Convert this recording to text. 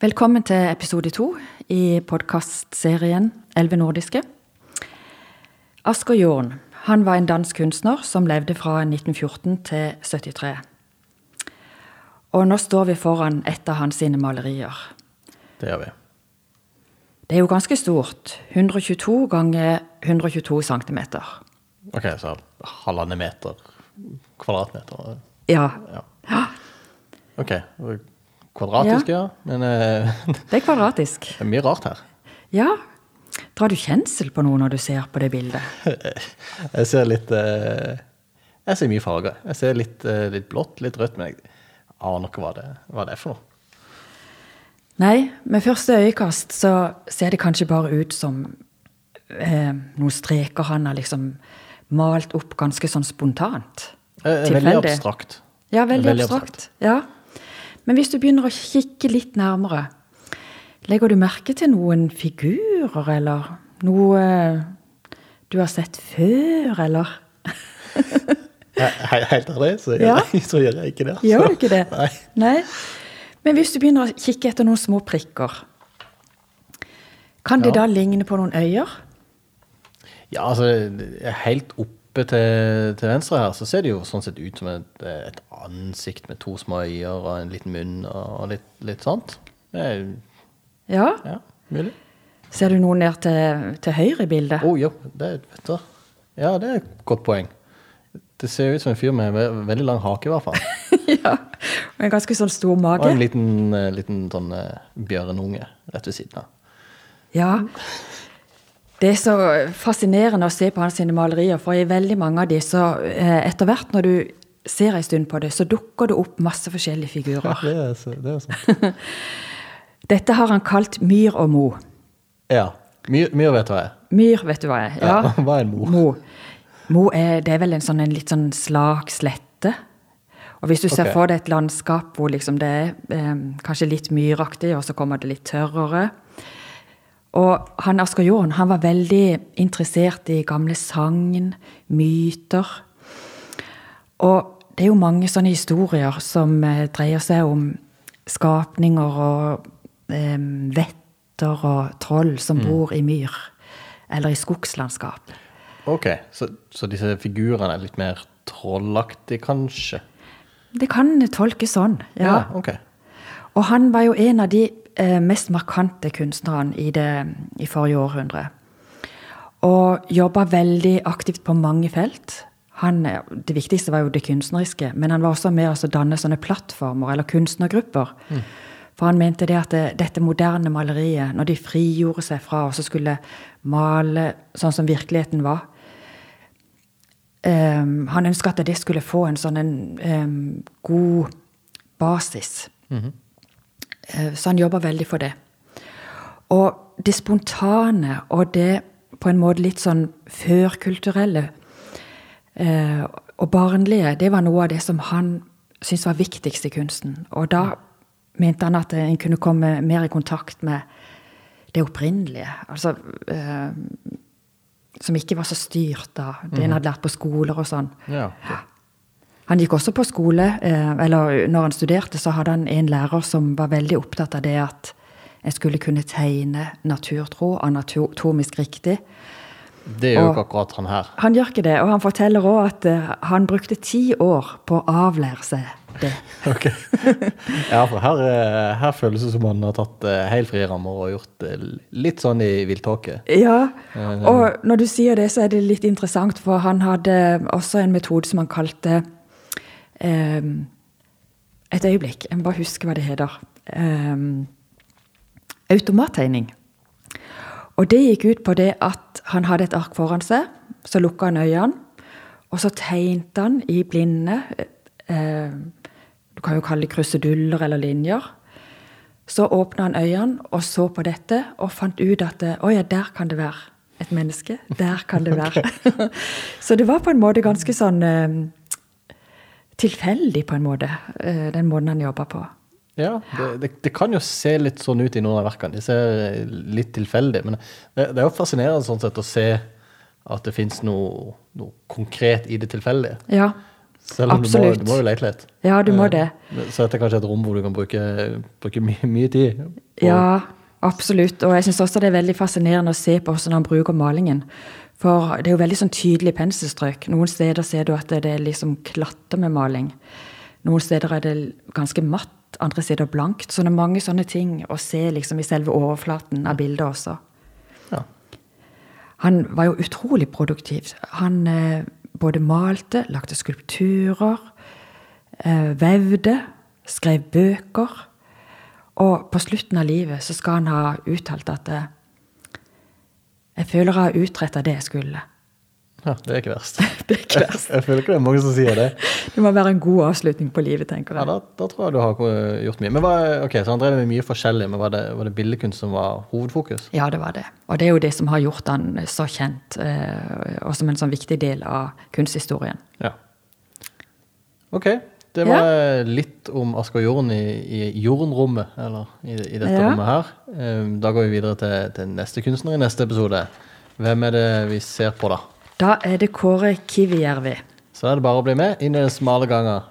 Velkommen til episode to i podkastserien Elleve nordiske. Asker Jorn han var en dansk kunstner som levde fra 1914 til 73. Og nå står vi foran et av hans sine malerier. Det gjør vi. Det er jo ganske stort. 122 ganger 122 centimeter. Ok, så halvannen meter kvadratmeter. Ja. Ja. Ok. Kvadratisk, ja. Men eh, Det er kvadratisk. det er mye rart her. Ja. Drar du kjensel på noe når du ser på det bildet? Jeg ser litt eh, Jeg ser mye farger. Jeg ser litt, eh, litt blått, litt rødt, men jeg aner ikke hva det, hva det er for noe. Nei, med første øyekast så ser det kanskje bare ut som eh, noen streker han har liksom malt opp ganske sånn spontant. Eh, Veldig abstrakt. Ja, veldig, Veldig abstrakt. Ja. Men hvis du begynner å kikke litt nærmere, legger du merke til noen figurer, eller noe du har sett før, eller? He- he- Helt ærlig, så Ja. så gjør jeg ikke det. altså. Gjør du ikke det? Nei. Nei. Men hvis du begynner å kikke etter noen små prikker, kan det de da ligne på noen øyer? Ja, altså Helt oppe til, til venstre her, så ser det jo sånn sett ut som et, et ansikt med to små øyer og en liten munn og litt, litt sånt. Er, Ja. ja, mulig. Ser du noe ned til, til høyre i bildet? Å, jo, det vet du. Ja, det er et godt poeng. Det ser ut som en fyr med ve veldig lang hake, i hvert fall. ja. Og en ganske sånn stor mage. Og en liten, eh, liten sånn eh, bjørnunge rett ved siden av. Ja. Det er så fascinerende å se på hans malerier, for i veldig mange av de, så eh, etter hvert når du ser en stund på det, så dukker det opp masse forskjellige figurer. det er, så- det er sant. Dette har han kalt myr og mo. Ja. Myr, myr vet du hva er. Myr, vet du hva er? Ja. Ja, hva er en mo? Mo. Mo er, det er vel en, sånn, en litt sånn slak slette. Og hvis du ser okay. for deg et landskap hvor liksom det er eh, kanskje litt myraktig, og så kommer det litt tørrere. Og han Asker Jorn han var veldig interessert i gamle sagn, myter. Og det er jo mange sånne historier som eh, dreier seg om skapninger og eh, vetter og troll som bor i myr. Eller i skogslandskap. Ok, så, så disse figurene er litt mer trollaktige, kanskje? Det kan tolkes sånn, ja. ok. Og han var jo en av de mest markante kunstnerne i det i forrige århundre. Og jobba veldig aktivt på mange felt. Han, eh, det viktigste var jo det kunstneriske, men han var også med å danne sånne plattformer eller kunstnergrupper. For han mente det at det, dette moderne maleriet, når de frigjorde seg fra og så skulle male sånn som virkeligheten var um, Han ønska at det skulle få en sånn en, um, god basis. Eh, Så han jobber veldig for det. Og det spontane og det på en måte litt sånn førkulturelle eh, og barnlige, det var noe av det som han syntes var viktigst i kunsten. Og da mente han at en kunne komme mer i kontakt med det opprinnelige. Altså eh, Som ikke var så styrt av det en hadde lært på skoler og sånn. Ja, ok. Han gikk også på skole, eh, eller når han studerte, så hadde han en lærer som var veldig opptatt av det at en skulle kunne tegne naturtro, anatomisk riktig. Det gjør jo ikke akkurat han her. Han gjør ikke det, og han forteller òg at eh, han brukte ti år på å avlære seg det. Ok. Ja, for her, eh, her føles det som han har tatt helt frie rammer og gjort litt sånn i villtåke. Ja, og når du sier det, så er det litt interessant, for han hadde også en metode som han kalte eh, Et øyeblikk, jeg må bare huske hva det heter. Eh, automattegning. Og det gikk ut på det at han hadde et ark foran seg, så lukka han øynene, og så tegnte han i blinde eh, Du kan jo kalle det kruseduller eller linjer. Så åpna han øynene og så på dette og fant ut at eh, å ja, der kan det være et menneske. Der kan det være. så det var på en måte ganske sånn tilfeldig, på en måte, eh, den måten han jobber på. Ja, det, det, det kan jo se litt sånn ut i noen av verkene. De ser litt tilfeldig. Men det, det er jo fascinerende sånn sett å se at det fins noe, noe konkret i det tilfeldige. Ja. Selv om du må, Absolutt. du må jo lete litt. Ja, du må det. Så dette er kanskje et rom hvor du kan bruke, bruke mye, mye tid. på- Ja, absolutt. Og jeg syns også det er veldig fascinerende å se på hvordan han bruker malingen. For det er jo veldig sånn tydelig penselstrøk. Noen steder ser du at det er liksom klatter med maling. Noen steder er det ganske matt, andre steder blankt. Så det er mange sånne ting å se liksom i selve overflaten av bildet også. Ja. Han var jo utrolig produktiv. Han eh, både malte, lagde skulpturer, eh, vevde, skrev bøker. Og på slutten av livet så skal han ha uttalt at eh, jeg føler jeg har utretta det jeg skulle. ja, det er ikke verst. Det er ikke verst. Jeg føler ikke det er mange som sier det. Det må være en god avslutning på livet, tenker Ja, jeg. da, da tror jeg du har gjort mye. Men hva, ok, Så han drev med mye forskjellig, men var det, var det billedkunst som var hovedfokus? Ja, det var det. Og det er jo det som har gjort han så kjent, eh, og som en sånn viktig del av kunsthistorien. Ja. Ok. Det var litt om Asker Jorn i, i Jornrommet, eller i, i dette Ja. rommet her. Um, Da går vi videre til, til neste kunstner i neste episode. Hvem er det vi ser på, da? Da er det Kåre Kivijärvi. Så er det bare å bli med inn i den smale ganga